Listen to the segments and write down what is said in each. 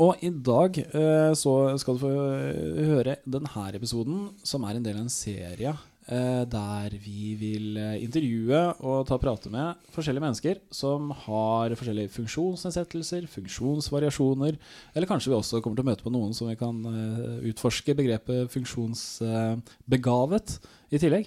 Og i dag eh, så skal du få høre denne episoden, som er en del av en serie eh, der vi vil eh, intervjue og ta prate med forskjellige mennesker som har forskjellige funksjonsnedsettelser, funksjonsvariasjoner, eller kanskje vi også kommer til å møte på noen som vi kan eh, utforske begrepet funksjonsbegavet i tillegg.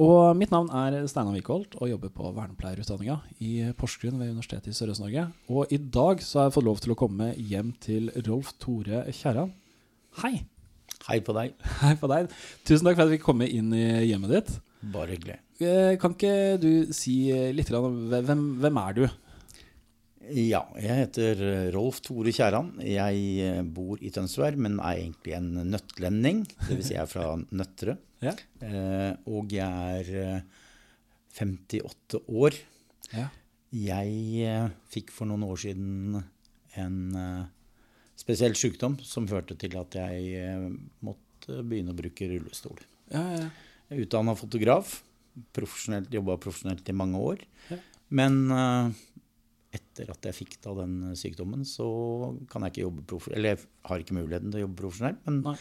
Og mitt navn er Steinar Wickholt og jobber på vernepleierutdanninga i Porsgrunn ved Universitetet i Sørøst-Norge. Og i dag så har jeg fått lov til å komme hjem til Rolf Tore Kjerran. Hei. Hei på deg. Hei på deg. Tusen takk for at vi fikk komme inn i hjemmet ditt. Bare hyggelig. Eh, Kan ikke du si litt om hvem, hvem er du? Ja, jeg heter Rolf Tore Kjæran. Jeg eh, bor i Tønsberg, men er egentlig en nøttlending. Dvs. Si jeg er fra Nøtterøy. Ja. Eh, og jeg er eh, 58 år. Ja. Jeg eh, fikk for noen år siden en eh, spesiell sykdom som førte til at jeg eh, måtte begynne å bruke rullestol. Ja, ja. Jeg er utdanna fotograf. Profesjonelt, Jobba profesjonelt i mange år. Men eh, etter at jeg fikk da den sykdommen, så kan jeg ikke jobbe profesjonelt. Eller jeg har ikke muligheten til å jobbe profesjonelt, men Nei.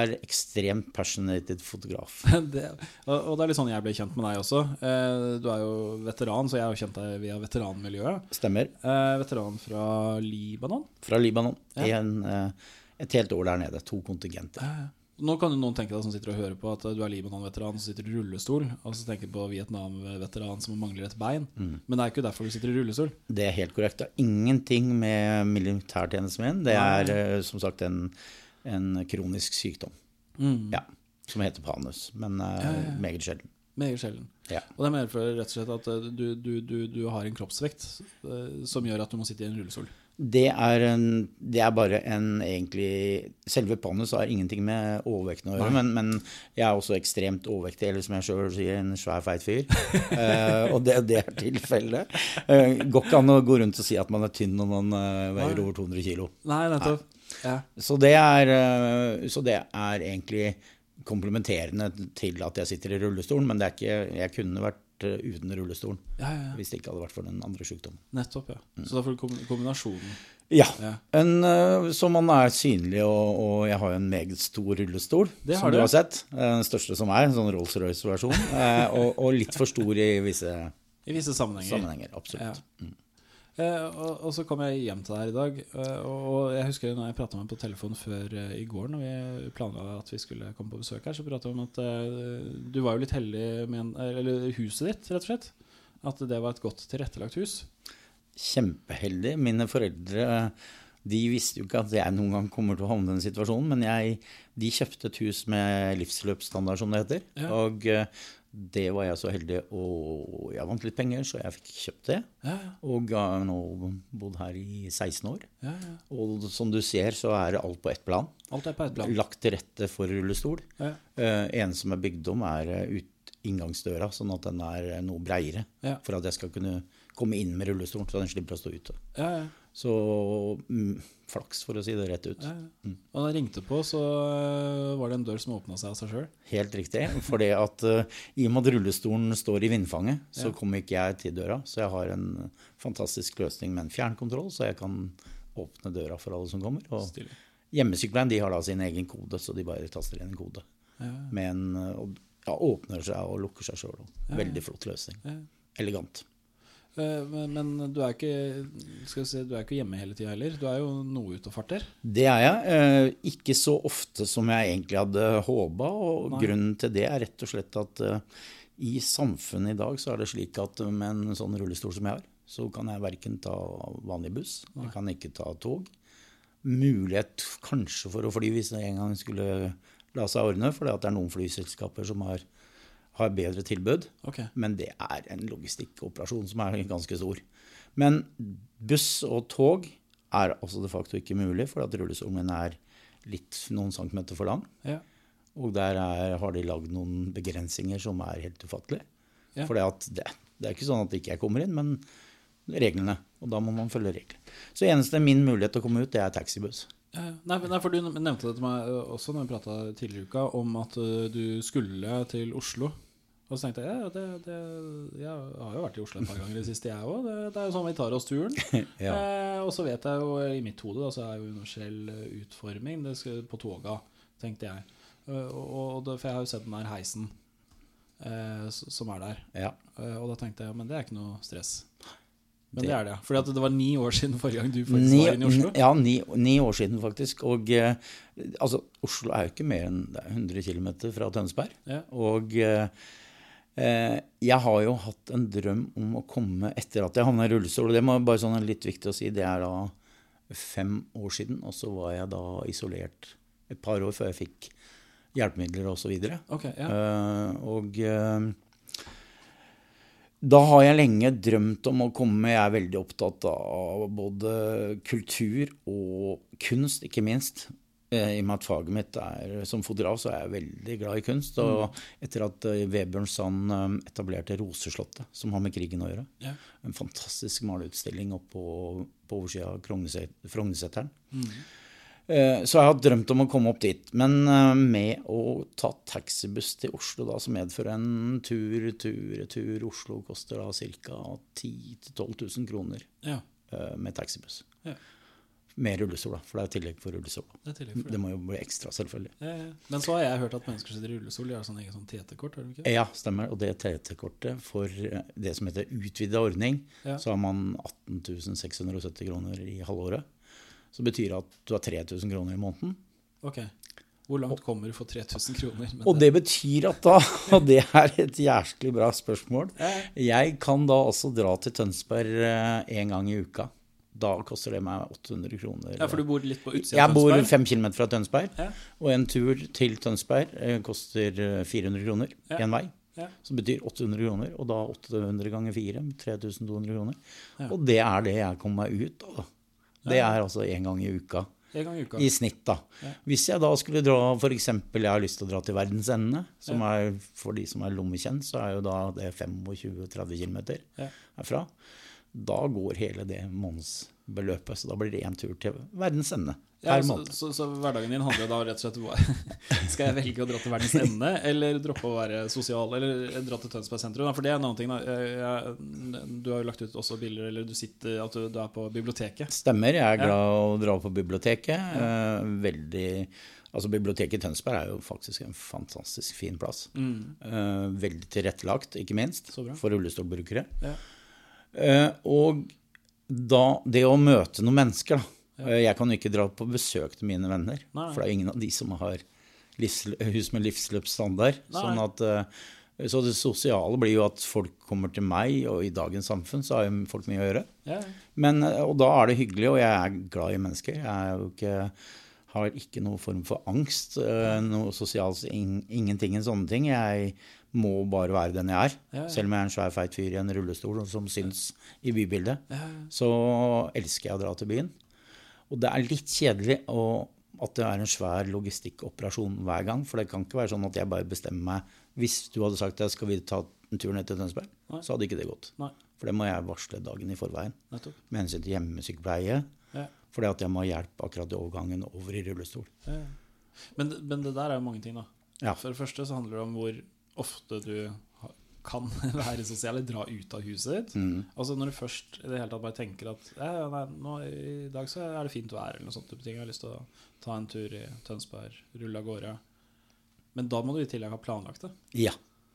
er ekstremt passionated fotograf. Det, og, det er litt sånn jeg ble kjent med deg også. Eh, Du er jo veteran, så jeg har kjent deg via veteranmiljøet. Stemmer. Eh, veteran fra Libanon. Fra Libanon. Ja. En, eh, et helt år der nede. To kontingenter. Nå kan jo noen tenke deg som sitter og hører på at du er Libanon-veteran som sitter i rullestol, og så tenker på Vietnam-veteran som mangler et bein. Mm. Men det er ikke derfor du sitter i rullestol. Det er helt korrekt. Det har ingenting med militærtjenesten min. Det er eh, som sagt en, en kronisk sykdom. Ja, som heter panus, men eh, Ja, ja, meget sjelden. Meget sjelden. Ja. Og det medfører rett og slett at eh, du, du, du, du har en kroppsvekt som gjør at du må sitte i en rullestol. Det er, en, det er bare en egentlig Selve panus har ingenting med overvekten å gjøre, men, men jeg er også ekstremt overvektig, eller som jeg sjøl sier, en svær, feit fyr. uh, og det, det er tilfellet. Uh, går ikke an å gå rundt og si at man er tynn når man uh, veier over 200 kilo. Nei, nettopp. Ja. Så det er, uh, så det er egentlig komplementerende til at jeg sitter i rullestolen, men det er ikke, jeg kunne vært eh, uten rullestolen Ja, ja, ja. hvis det ikke hadde vært for den andre sykdommen. Nettopp, ja. Så da får du kombinasjonen. Ja, en, eh, så man er synlig, og, og jeg har jo en meget stor rullestol, Det har som du. har sett. Eh, Den største som er, en sånn Rolls-Royce-versjon, eh, og, og litt for stor i visse I visse sammenhenger. sammenhenger, absolutt. Ja. Eh, og, så kom jeg hjem til deg i dag, eh, og, jeg husker når jeg prata med deg på telefon før eh, i går, når vi planla at vi skulle komme på besøk her, så prata vi om at du var jo litt heldig med en, eller huset ditt, rett og slett. At det var et godt tilrettelagt hus. Kjempeheldig. Mine foreldre de visste jo ikke at jeg noen gang kommer til å havne i den situasjonen, men jeg, de kjøpte et hus med livsløpsstandard, som det heter. Ja. Og det var jeg så heldig, og jeg vant litt penger, så jeg fikk kjøpt det. Ja, Og har nå bodd her i 16 år. ja, ja. Og som du ser, så er alt på ett plan. Alt er på ett plan. Lagt til rette for rullestol. Ja. Eh, en som er bygd om, er eh, ut inngangsdøra, sånn at den er eh, noe breiere. Ja. For at jeg skal kunne komme inn med rullestolen, så den slipper å stå ute. Ja, ja. Så mm, flaks, for å si det rett ut. ja. Og da jeg ringte på, så eh, var det en dør som åpna seg av seg sjøl. Helt riktig. For det at uh, i og med at rullestolen står i vindfanget, så Ja. kommer ikke jeg til døra. Så jeg har en fantastisk løsning med en fjernkontroll, så jeg kan åpne døra for alle som kommer. Og hjemmesykleren de har da sin egen kode, så de bare taster inn en kode. Ja, Med en, eh, og, ja, åpner seg og lukker seg sjøl. Ja, Veldig flott løsning. Elegant. Eh, Men, du er ikke Skal si, du er ikke hjemme hele tida heller. Du er jo noe ute og farter. Det er jeg. Eh, ikke så ofte som jeg egentlig hadde håpa. Og Nei. grunnen til det er rett og slett at eh, i samfunnet i dag så er det slik at med en sånn rullestol som jeg har, så kan jeg verken ta vanlig buss, jeg kan ikke ta tog. Mulighet kanskje for å fly hvis det en gang skulle la seg ordne, for det er noen flyselskaper som har, har bedre tilbud. Okay. Men det er en logistikkoperasjon som er ganske stor. Men buss og tog er altså de facto ikke mulig, for at rullestolen er litt noen centimeter for lang. Ja. Og der er, har de lagd noen begrensninger som er helt ufattelige. Ja. For det, det er ikke sånn at ikke jeg kommer inn, men reglene. Og da må man følge reglene. Så eneste min mulighet til å komme ut, det er taxibuss. Ja. Nei, nei, for Du nevnte det til meg også når vi prata tidligere i uka, om at du skulle til Oslo. Og så tenkte jeg ja, det, det, jeg har jo vært i Oslo et par ganger i det siste, jeg òg. Det, det er jo sånn vi tar oss turen. Ja. eh, og så vet jeg jo i mitt hode da, så er jo universell ø, utforming det skal, på toga, tenkte jeg. Uh, og, og det, For jeg har jo sett den der heisen uh, som er der. Ja. Uh, og da tenkte jeg men det er ikke noe stress. Men det, er det. At det var ni år siden forrige gang du faktisk Ni, var inne i Oslo. ja, ni, ni år siden faktisk. Og eh, altså, Oslo er jo ikke mer enn er 100 km fra Tønsberg. Ja. Og eh, eh, jeg har jo hatt en drøm om å komme etter at jeg havna i rullestol. Og det må bare sånn litt viktig å si. Det er da fem år siden, og så var jeg da isolert et par år før jeg fikk hjelpemidler osv. Ok, ja. Eh, og eh, da har jeg lenge drømt om å komme Jeg er veldig opptatt av både kultur og kunst, ikke minst. Eh, I og med at faget mitt er som fotograf, så er jeg veldig glad i kunst. Og etter at eh, Vebjørn Sand eh, etablerte Roseslottet, som har med krigen å gjøre, Ja. en fantastisk maleutstilling oppe på, på oversida av Frognerseteren. mm. Så jeg har drømt om å komme opp dit. Men med å ta taxibuss til Oslo, da, som medfører en tur, tur, tur Oslo, koster da ca. 10 000-12 000 kroner ja. med taxibuss. Ja. Med rullestol, da, for det er tillegg for rullestol. Det tillegg for det. Det må jo bli ekstra, selvfølgelig. Ja, ja. Men så har jeg hørt at mennesker sitter i rullestol, de har sånn eget sånn TT-kort, har de ikke? Ja, stemmer. Og det TT-kortet for eh, det som heter utvida ordning, Ja. så har man 18 670 kroner i halvåret. Så betyr det at du har 3000 kroner i måneden. Ok. Hvor langt kommer du for 3000 kroner? Og det betyr at da, og det er et jævlig bra spørsmål, jeg kan da også dra til Tønsberg én gang i uka. Da koster det meg 800 kroner. Ja, for du bor litt på utsida jeg bor fem kilometer fra Tønsberg, Ja. og en tur til Tønsberg eh, koster eh, 400 kroner Ja. én vei. Ja. Som betyr 800 kroner, og da 800 ganger 4, 3200 kroner. Ja. Og det er det jeg kommer meg ut av. Det er altså én gang i uka. En gang i uka. I snitt, da. Hvis jeg da skulle dra f.eks. jeg har lyst til å dra til verdens ende, som er for de som er lommekjent, så er jo da det 25-30 km Ja. herfra. Da går hele det månedsbeløpet, så da blir det én tur til verdens ende Ja, så, så, så hverdagen din handler da rett og slett om Skal jeg velge å dra til verdens ende, eller droppe å være sosial, eller dra til Tønsberg sentrum? For det er en annen ting. Jeg, du har jo lagt ut også bilder, eller du sitter at du, du er på biblioteket. Stemmer. Jeg er glad i å dra på biblioteket. Eh, veldig Altså Biblioteket i Tønsberg er jo faktisk en fantastisk fin plass. Mm. veldig tilrettelagt, ikke minst, for rullestolbrukere. Ja. Eh, og da det å møte noen mennesker, da. Eh, Jeg kan jo ikke dra på besøk til mine venner, Nei. for det er ingen av de som har livs, hus med livsløpsstandard. Sånn at, eh, så det sosiale blir jo at folk kommer til meg, og i dagens samfunn så har jo folk mye å gjøre. Ja, Men, og da er det hyggelig, og jeg er glad i mennesker. Jeg ikke, har ikke noen form for angst, noe sosialt, ingenting en sånne ting. Jeg må bare være den jeg er. Ja, ja. Selv om jeg er en svær, feit fyr i en rullestol som syns i bybildet, ja. så elsker jeg å dra til byen. Og det er litt kjedelig å, at det er en svær logistikkoperasjon hver gang. For det kan ikke være sånn at jeg bare bestemmer meg Hvis du hadde sagt at skal vi ta en tur ned til Tønsberg, Nei. så hadde ikke det gått. Nei, For det må jeg varsle dagen i forveien nettopp. med hensyn til hjemmesykepleie. Ja. Fordi at jeg må ha hjelp akkurat i overgangen over i rullestol. Ja. Men, men det der er jo mange ting, da. Ja. For det første så handler det om hvor ofte du kan være sosial, eller dra ut av huset ditt. Mm. Altså Når du først i det hele tatt bare tenker at nei, nå, i dag så er det fint vær, eller noe sånt. Jeg har lyst til å ta en tur i Tønsberg, rulle av gårde. Men da må du i tillegg ha planlagt det. Ja.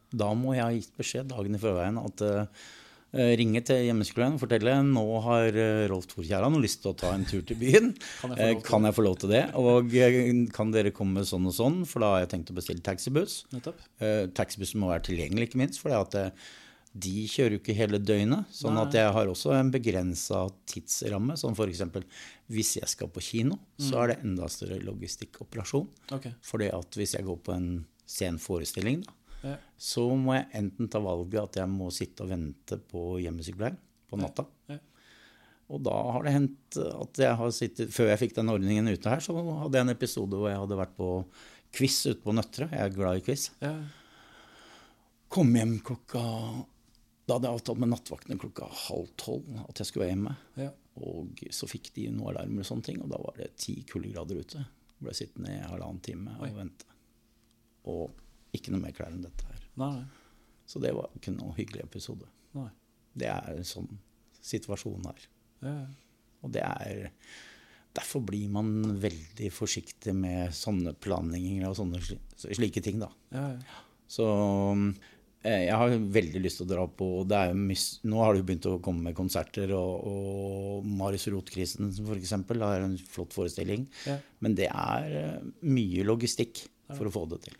Da må jeg ha gitt beskjed dagen i forveien at eh, ringe til hjemmeskolen og fortelle nå har eh, Rolf Torkjæran lyst til å ta en tur til byen. Kan jeg få Eh, lov til kan jeg få lov til det? Og eh, kan dere komme sånn og sånn? For da har jeg tenkt å bestille taxibuss. Eh, Taxibussen må være tilgjengelig, ikke minst. For de kjører jo ikke hele døgnet. Sånn Nei. at jeg har også en begrensa tidsramme. Som f.eks. hvis jeg skal på kino, så er det enda større logistikkoperasjon. Okay. Fordi at hvis jeg går på en sen forestilling, da, Ja. så må jeg enten ta valget at jeg må sitte og vente på hjemmesykepleien på natta. Ja. Og da har det hendt at jeg har sittet Før jeg fikk den ordningen ute her, så hadde jeg en episode hvor jeg hadde vært på quiz ute på Nøtterøy. Jeg er glad i quiz. Ja. Kom hjem klokka Da hadde jeg avtalt med nattvaktene klokka halv tolv at jeg skulle være hjemme. Ja. Og så fikk de noen alarmer og sånne ting, og da var det ti kuldegrader ute. Ble sittende i halvannen time og Oi. vente. Og ikke noe mer klær enn dette her. Nei. Så det var ikke noe hyggelig episode. nei. Det er sånn situasjon her. Ja. Og det er Derfor blir man veldig forsiktig med sånne planlegginger og sånne slike ting, da. ja, ja. Så eh, jeg har veldig lyst til å dra på er Nå har det jo begynt å komme med konserter, og, og Marius Rotkrisen f.eks. har en flott forestilling. Ja. Men det er eh, mye logistikk for å få det til.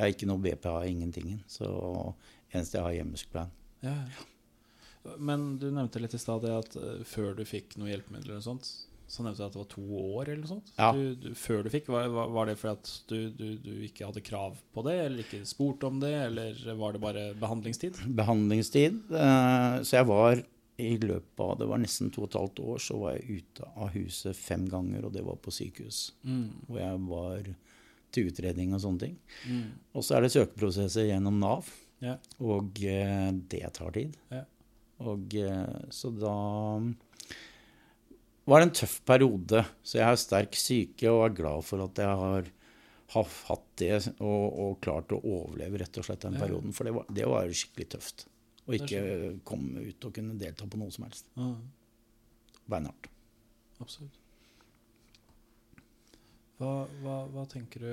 Jeg har ikke noe BPA, ingentingen. Så eneste jeg har, er hjemmesykepleien. Ja, ja. Men du nevnte litt i stad at eh, før du fikk noen hjelpemidler eller sånt, så nevnte du at det var to år eller noe sånt? Ja. Du, du, før du fikk, var, var- det fordi at du, du, du ikke hadde krav på det, eller ikke spurte om det, eller var det bare behandlingstid? behandlingstid. eh, Så jeg var i løpet av det var nesten to og et halvt år, så var jeg ute av huset fem ganger, og det var på sykehus. Mm. Hvor jeg var til utredning og sånne ting. Mm. Og så er det søkeprosesser gjennom Nav, Ja. og eh, det tar tid. Ja. Og eh, så da var det en tøff periode. Så jeg har sterk syke og er glad for at jeg har, har hatt det og, og klart å overleve rett og slett den Ja. perioden. For det var, det var skikkelig tøft. Å ikke komme ut og kunne delta på noe som helst. Beinhardt. absolutt. Hva, hva, hva tenker du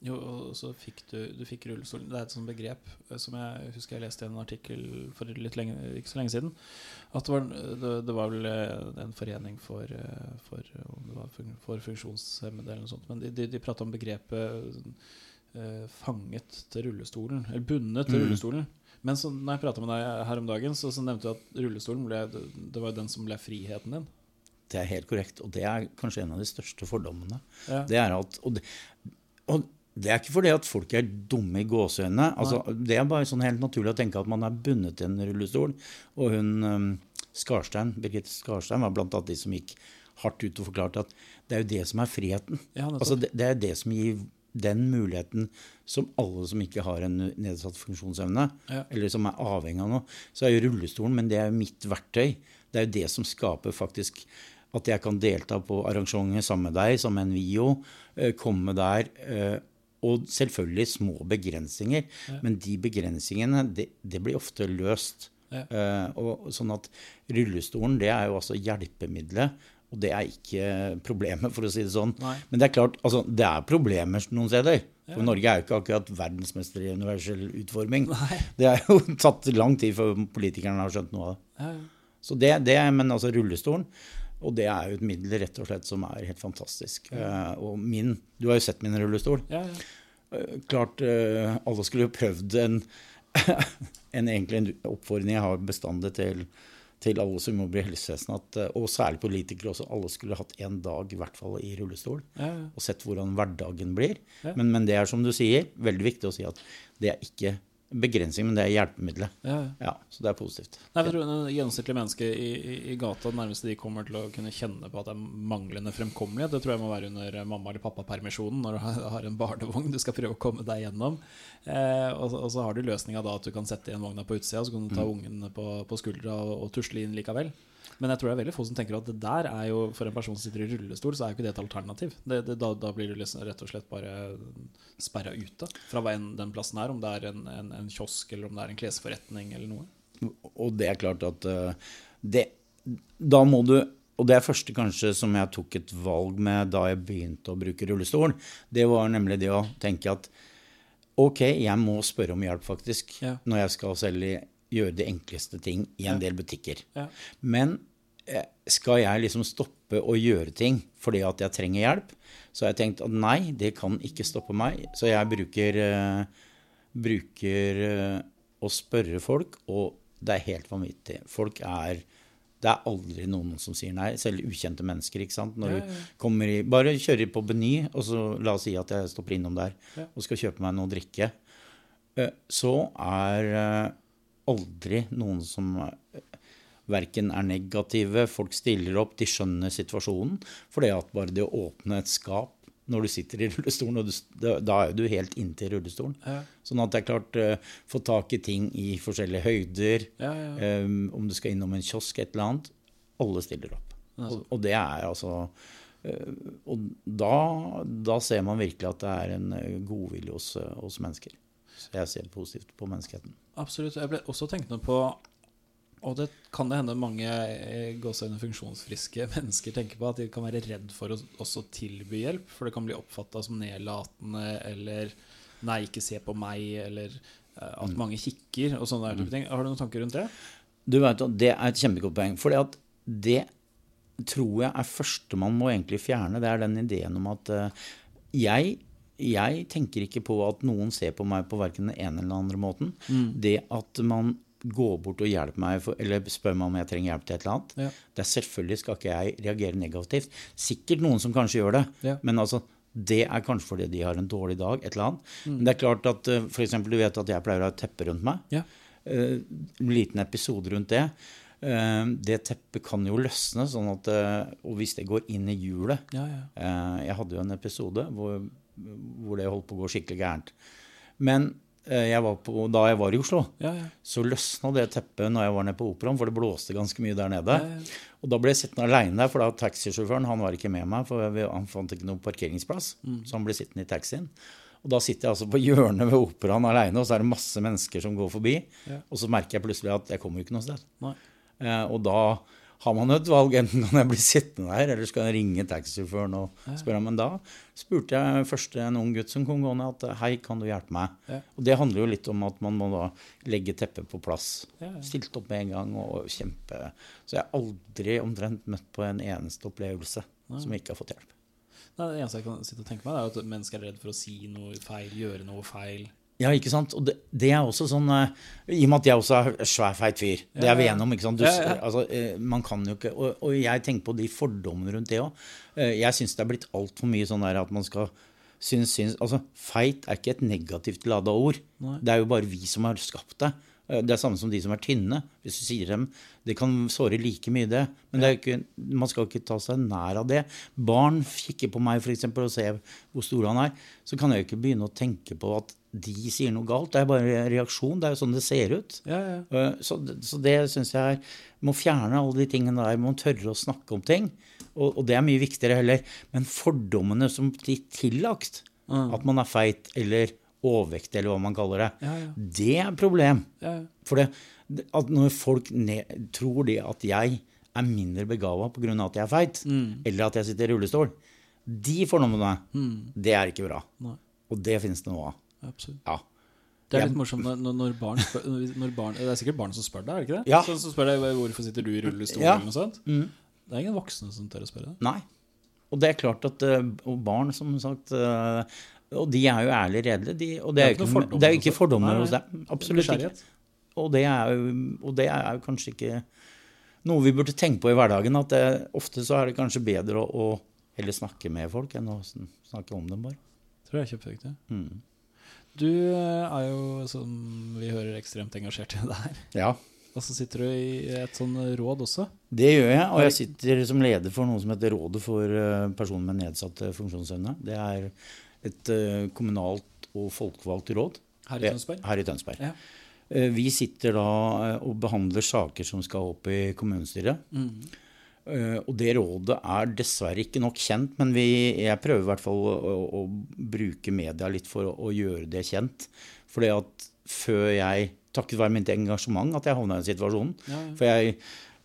Jo, og så fikk du, du fikk rullestolen. Det er et sånt begrep eh, som jeg husker jeg leste i en artikkel for litt lenge, ikke så lenge siden. At det var, det, det var vel eh, en forening for, eh, for, det var for funksjonshemmede eller noe sånt. Men de, de, de prata om begrepet eh, 'fanget til rullestolen', eller 'bundet til Mm. rullestolen'. Men så, når jeg prata med deg her om dagen, så, så nevnte du at rullestolen ble, det var den som ble friheten din. Det er helt korrekt. Og det er kanskje en av de største fordommene. Ja. Det er at, og, det, og det er ikke fordi at folk er dumme i gåseøynene. Altså, det er bare sånn helt naturlig å tenke at man er bundet til en rullestol. Og hun um, Skarstein, Birgitte Skarstein var blant annet de som gikk hardt ut og forklarte at det er jo det som er friheten. Ja, nettopp. altså, det, det er det som gir den muligheten som alle som ikke har en nedsatt funksjonsevne, Ja. eller som er avhengig av noe, så er jo rullestolen, men det er jo mitt verktøy. Det er jo det som skaper faktisk at jeg kan delta på arrangementet sammen med deg, som en VIO, eh, komme der. eh, Og selvfølgelig små begrensninger, men de begrensningene, det, det blir ofte løst. Ja. Eh, og sånn at rullestolen, det er jo altså hjelpemiddelet, og det er ikke problemet, for å si det sånn. Nei. Men det er klart, altså, det er problemer noen steder. Ja. For Norge er jo ikke akkurat verdensmester i universell utforming. Nei. Det har jo tatt lang tid før politikerne har skjønt noe av det. Ja, ja. Så det, det er, Men altså rullestolen, og det er jo et middel rett og slett som er helt fantastisk. Eh, og min, Du har jo sett min rullestol. Ja, ja. Uh, klart uh, alle skulle jo prøvd en, en egentlig en oppfordring jeg har bestandig til, til alle som jobber i helsevesenet, og særlig politikere også, alle skulle hatt en dag i hvert fall i rullestol. ja, ja. Og sett hvordan hverdagen blir. Ja. Men, men det er som du sier, veldig viktig å si at det er ikke begrensning, men det er hjelpemiddelet. ja, ja. Ja, så det er positivt. Nei, jeg tror en gjennomsnittlige menneske i, i, i gata nærmest de kommer til å kunne kjenne på at det er manglende fremkommelighet. Det tror jeg må være under mamma- eller pappapermisjonen når du har, en barnevogn du skal prøve å komme deg gjennom. Eh, og, så- og så har du løsninga da at du kan sette igjen vogna på utsida, så kan du ta ungen på, på skuldra og, og tusle inn likevel. Men jeg tror det er veldig få som tenker at det der er jo for en person som sitter i rullestol, så er jo ikke det et alternativ. Det, det, da, da blir du liksom rett og slett bare sperra ute fra hva enn den plassen er, om det er en, en, en kiosk eller om det er en klesforretning eller noe. Og det er klart at eh, det, da må du og det er første kanskje som jeg tok et valg med da jeg begynte å bruke rullestol. Det var nemlig det å tenke at ok, jeg må spørre om hjelp, faktisk, Ja. når jeg skal selv gjøre de enkleste ting i en del butikker. Men eh, skal jeg liksom stoppe å gjøre ting fordi at jeg trenger hjelp, så har jeg tenkt at nei, det kan ikke stoppe meg. Så jeg bruker, eh, bruker eh, å spørre folk, og det er helt vanvittig. Folk er det er aldri noen som sier nei, selv ukjente mennesker. ikke sant? Når Ja, ja, ja. du kommer i, Bare kjører på Beny, og så la oss si at jeg stopper innom der Ja. og skal kjøpe meg noe å drikke. Så er aldri noen som eh, verken er negative, folk stiller opp, de skjønner situasjonen. For det at bare det å åpne et skap når du sitter i rullestolen, du, da er du helt inntil rullestolen. Ja. Sånn at det er klart uh, Få tak i ting i forskjellige høyder. Ja, ja, Um, om du skal innom en kiosk, et eller annet. Alle stiller opp. Og, og det er altså uh, Og da, da ser man virkelig at det er en godvilje hos, hos mennesker. Så jeg ser positivt på menneskeheten. Absolutt. Jeg ble også tenkende på og det kan det hende mange eh, funksjonsfriske mennesker tenker på, at de kan være redd for å også tilby hjelp. For det kan bli oppfatta som nedlatende eller 'nei, ikke se på meg', eller eh, at mange kikker og sånne type ting. Har du noen tanker rundt det? Du vet, Det er et kjempegodt poeng. For det tror jeg er første man må egentlig fjerne. Det er den ideen om at uh, jeg, jeg tenker ikke på at noen ser på meg på verken den ene eller den andre måten. Det at man går bort og hjelper meg, for, eller spør meg om jeg trenger hjelp til et eller annet. Ja. Det er Selvfølgelig skal ikke jeg reagere negativt. Sikkert noen som kanskje gjør det. Ja. Men altså, det er kanskje fordi de har en dårlig dag. et eller annet. Men det er klart at uh, for eksempel, Du vet at jeg pleier å ha et teppe rundt meg. Ja. Uh, en liten episode rundt det. Uh, det teppet kan jo løsne, sånn at, uh, og hvis det går inn i hjulet Ja, ja. eh, Jeg hadde jo en episode hvor, hvor det holdt på å gå skikkelig gærent. Men eh, jeg var på, da jeg var i Oslo, Ja, ja. så løsna det teppet når jeg var nede på Operaen, for det blåste ganske mye der nede. Ja. Og da ble jeg sittende aleine der, for da taxisjåføren han var ikke med meg, for han fant ikke noen parkeringsplass. Mm. Så han ble sittende i taxien. Og da sitter jeg altså på hjørnet ved Operaen aleine, og så er det masse mennesker som går forbi. Og så merker jeg plutselig at jeg kommer jo ikke noe sted. Eh, og da har man et valg. Enten kan jeg bli sittende der, eller skal jeg ringe taxisjåføren og spørre. Men da spurte jeg først en ung gutt som kom gående at hei, kan du hjelpe meg? Ja. Og det handler jo litt om at man må da legge teppet på plass. Ja, ja. Stilt opp med en gang og kjempe Så jeg har aldri omtrent møtt på en eneste opplevelse som ikke har fått hjelp. Nei, det eneste jeg kan sitte og tenke meg, er at mennesker er redd for å si noe feil, gjøre noe feil. Ja, ikke sant? Og det, det er også sånn eh, I og med at jeg også er svær, feit fyr. Det er vi Ja, ja. enige om. ikke sant? Du. Altså, eh, man kan jo ikke Og, og jeg tenker på de fordommene rundt det òg. Jeg syns det er blitt altfor mye sånn der at man skal synes, synes, altså, Feit er ikke et negativt lada ord. Nei. Det er jo bare vi som har skapt det. Eh, Det er samme som de som er tynne. Hvis du sier dem, Det kan såre like mye, det. Men det er ikke, man skal ikke ta seg nær av det. Barn kikker på meg for eksempel, og ser hvor stor han er. Så kan jeg jo ikke begynne å tenke på at de sier noe galt. Det er bare en reaksjon. Det er jo sånn det ser ut. Ja, ja. Eh, Så, så det syns jeg er Må fjerne alle de tingene der. Må tørre å snakke om ting. Og, og det er mye viktigere heller. Men fordommene som blir tillagt, at man er feit eller overvektig eller hva man kaller det, Ja, ja. det er et problem. Ja. For det, det- at når folk ne, tror det at jeg er mindre begava pga. at jeg er feit, eller at jeg sitter i rullestol, de fordommene, det er ikke bra. Nei. Og det finnes det noe av. Absolutt. Ja. Det er litt morsomt når, barn spør når barn, Det er sikkert barn som spør deg, er det ikke det? Ja. Så, så spør deg hvorfor sitter du i rullestol Ja. eller noe sånt. Det er ingen voksne som tør å spørre deg. Nei. Og det er klart at eh, Og barn, som sagt eh, Og de er jo ærlig redelige. De, og det er, jo ikke, det er ikke fordommer hos dem. Absolutt ikke. Og det, jo, og det er jo kanskje ikke noe vi burde tenke på i hverdagen. At det, ofte så er det kanskje bedre å, å heller snakke med folk enn å snakke om dem, bare. Tror jeg er kjempeviktig. Mm. Du eh, er jo, som vi hører, ekstremt engasjert i det her. Ja. Og så sitter du i et sånn råd også. Det gjør jeg, og jeg sitter som leder for noe som heter Rådet for eh, personer med nedsatt funksjonsevne. Det er et eh, kommunalt og folkevalgt råd Her i Tønsberg? Her i Tønsberg. Ja. Eh, Vi sitter da eh, og behandler saker som skal opp i kommunestyret. Eh, Og det rådet er dessverre ikke nok kjent, men vi, jeg prøver i hvert fall å, å, å bruke media litt for å, å gjøre det kjent. Fordi at før jeg, takket være mitt engasjement, at jeg havna i den situasjonen. Ja, ja. For jeg,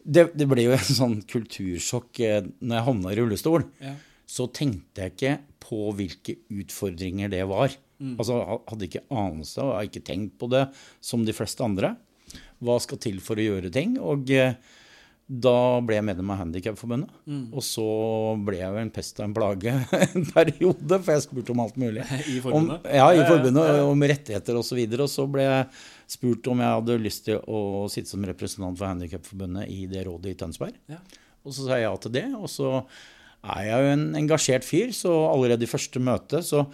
det, det ble jo en sånn kultursjokk når jeg havna i rullestol. Ja. Så tenkte jeg ikke på hvilke utfordringer det var. Altså ha- Hadde ikke anelse og har ikke tenkt på det som de fleste andre. Hva skal til for å gjøre ting? Og eh, da ble jeg medlem av Handikapforbundet. Og så ble jeg jo en pest og en plage en periode, for jeg spurte om alt mulig. I forbundet? Om, ja, i forbundet, om rettigheter osv. Og, så og så ble jeg spurt om jeg hadde lyst til å sitte som representant for Handikapforbundet i det rådet i Tønsberg. Ja. Og så sa jeg ja til det. Og så er jeg jo en engasjert fyr, så allerede i første møte så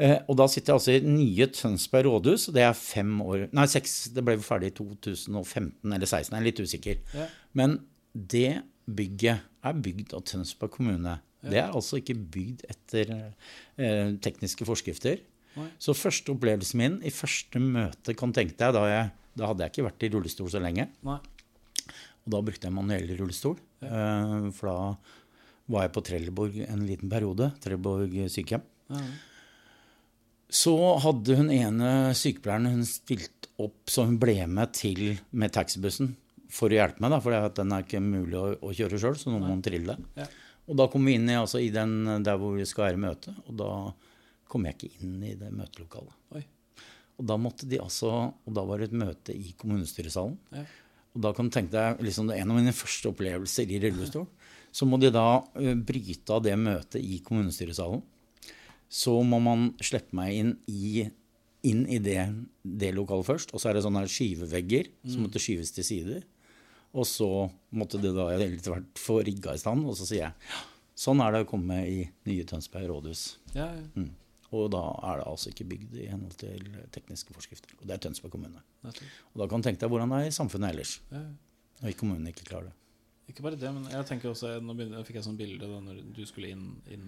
Eh, og da sitter jeg altså i nye Tønsberg rådhus, og det er fem år Nei, seks. Det ble ferdig i 2015 eller 2016, jeg er litt usikker. Ja. Men det bygget er bygd av Tønsberg kommune. Det er altså ikke bygd etter eh, tekniske forskrifter. Nei. Så første opplevelsen min i første møte, kan tenke deg, da, jeg, da hadde jeg ikke vært i rullestol så lenge. Nei. Og da brukte jeg manuell rullestol. Eh, for da var jeg på Trelleborg en liten periode. Trelleborg sykehjem. Ja. Så hadde hun ene sykepleieren hun stilt opp så hun ble med til med taxibussen for å hjelpe meg, da, for den er ikke mulig å, å kjøre sjøl, så nå må hun trille. Ja. Og da kom vi inn i, altså, i den der hvor vi skal være i møte, og da kom jeg ikke inn i det møtelokalet. Oi. Og da måtte de altså, og da var det et møte i kommunestyresalen. Ja. Og da kan du tenke deg liksom, det er en av mine første opplevelser i rullestol. Så må de da bryte av det møtet i kommunestyresalen. Så må man slippe meg inn i, inn i det, det lokalet først. Og så er det sånne skyvevegger som måtte skyves til sider. Og så måtte det da etter hvert få rigga i stand. Og så sier jeg ja, sånn er det å komme i nye Tønsberg rådhus. Ja, ja. Mm. Og da er det altså ikke bygd i henhold til tekniske forskrifter. Og det er Tønsberg kommune. Og da kan du tenke deg hvordan det er i samfunnet ellers. Når kommunen ikke klarer det. Ikke bare det, men jeg tenker også Nå fikk jeg sånn bilde da når du skulle inn, inn,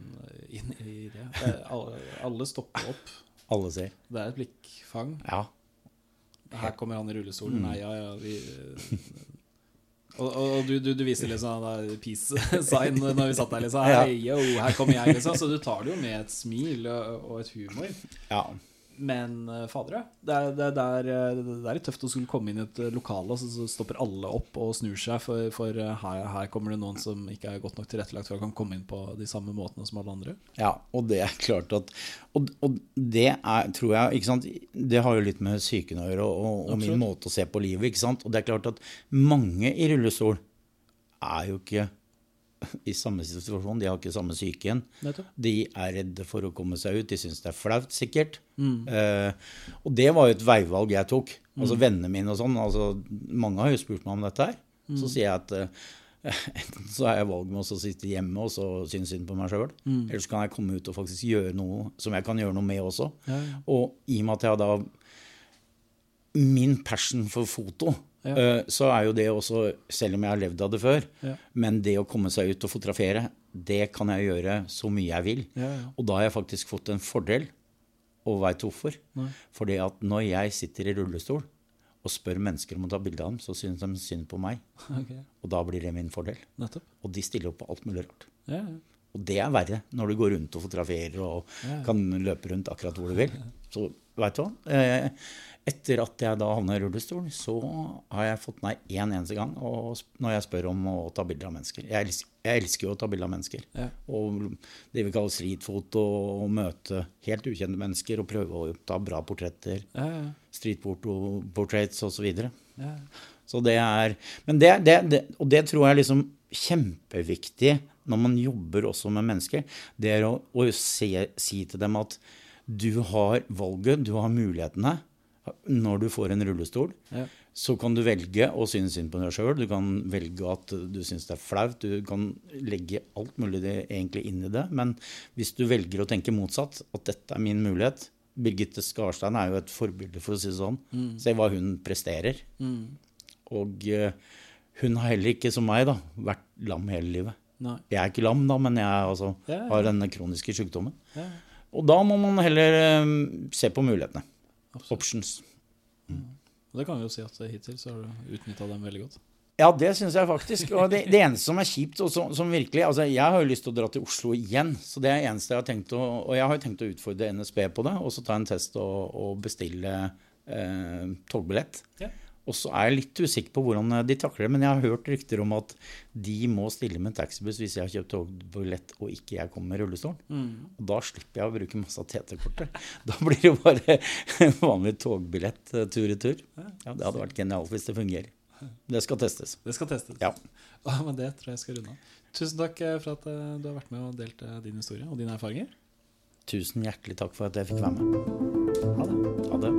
inn i det. Eh, Alle, alle stopper opp. Alle ser. Det er et blikkfang. Ja. Her kommer han i rullestolen. Mm. Nei, ja, ja vi, Og, og, og du, du, du viser liksom peace sign når vi satt der, liksom. Hei, yo, her kommer jeg, liksom. Så du tar det jo med et smil og, og et humor. ja. Men fadere, fader, ja. Det er, det, er, det, er, eh, det er litt tøft å skulle komme inn i et eh, lokale, og så, så stopper alle opp og snur seg, for, for eh, her, her kommer det noen som ikke er godt nok tilrettelagt for å kan komme inn på de samme måtene som alle andre. Ja, og det er klart at Og, og det er, tror jeg ikke sant, Det har jo litt med psyken å gjøre, og, og min måte å se på livet. ikke sant, Og det er klart at mange i rullestol er jo ikke i samme situasjon. De har ikke samme psyken. De er redde for å komme seg ut. De syns det er flaut, sikkert. Eh, og det var jo et veivalg jeg tok. Altså Vennene mine og sånn. altså Mange har jo spurt meg om dette her. Så sier jeg at eh, enten så har jeg valg med å sitte hjemme og så synes synd på meg sjøl. Eller så kan jeg komme ut og faktisk gjøre noe som jeg kan gjøre noe med også. Ja, ja. Og i og med at jeg da Min passion for foto, Ja. eh, så er jo det også, selv om jeg har levd av det før, Ja. men det å komme seg ut og fotografere, det kan jeg gjøre så mye jeg vil. Ja, ja. Og da har jeg faktisk fått en fordel, og veit hvorfor. Nei. Fordi at når jeg sitter i rullestol og spør mennesker om å ta bilde av dem, så synes de synd på meg. Okay. Og da blir det min fordel. Nettopp. Og de stiller opp på alt mulig rart. Ja, ja. Og det er verre når du går rundt og fotograferer og Ja. kan løpe rundt akkurat hvor du vil. Så veit du hva? Eh, Etter at jeg da havna i rullestol, så har jeg fått nei én eneste gang og når jeg spør om å ta bilder av mennesker. Jeg elsker, jeg elsker jo å ta bilder av mennesker. Ja. Og det vi kaller streetfoto, og møte helt ukjente mennesker og prøve å ta bra portretter. Ja, ja. Streetfoto-portraits osv. ja. Så det er Men det, det, det, og det tror jeg er liksom kjempeviktig når man jobber også med mennesker. Det er å, å se, si til dem at du har valget, du har mulighetene. Når du får en rullestol, Ja. så kan du velge å synes synd på deg sjøl. Du kan velge at du syns det er flaut. Du kan legge alt mulig det, egentlig inn i det. Men hvis du velger å tenke motsatt, at dette er min mulighet Birgitte Skarstein er jo et forbilde, for å si det sånn. Se hva hun presterer. Mm. Og eh, hun har heller ikke, som meg, da, vært lam hele livet. Nei. Jeg er ikke lam, da, men jeg altså, Ja, ja. har denne kroniske sykdommen. Ja. Og da må man heller eh, se på mulighetene. Absolutt. Options. Og det kan vi jo si at hittil så har du utnytta dem veldig godt. Ja, det syns jeg faktisk. Og det, det eneste som er kjipt, og som, som virkelig altså Jeg har jo lyst til å dra til Oslo igjen, så det er det eneste jeg har tenkt å Og jeg har jo tenkt å utfordre NSB på det, og så ta en test og, og bestille eh, togbillett. Ja. Og så er jeg litt usikker på hvordan de takler det, men jeg har hørt rykter om at de må stille med en taxibuss hvis jeg har kjøpt togbillett og ikke jeg kommer med rullestol. Og da slipper jeg å bruke masse av TT-kortet. Da blir det bare en vanlig togbillett eh, tur i tur. Ja, det hadde vært genialt hvis det fungerer. Det skal testes. Det skal testes. Ja. Og med det tror jeg skal runde av. Tusen takk eh, for at eh, du har vært med og delt eh, din historie og dine erfaringer. Tusen hjertelig takk for at jeg fikk være med. Ha det. Ha det.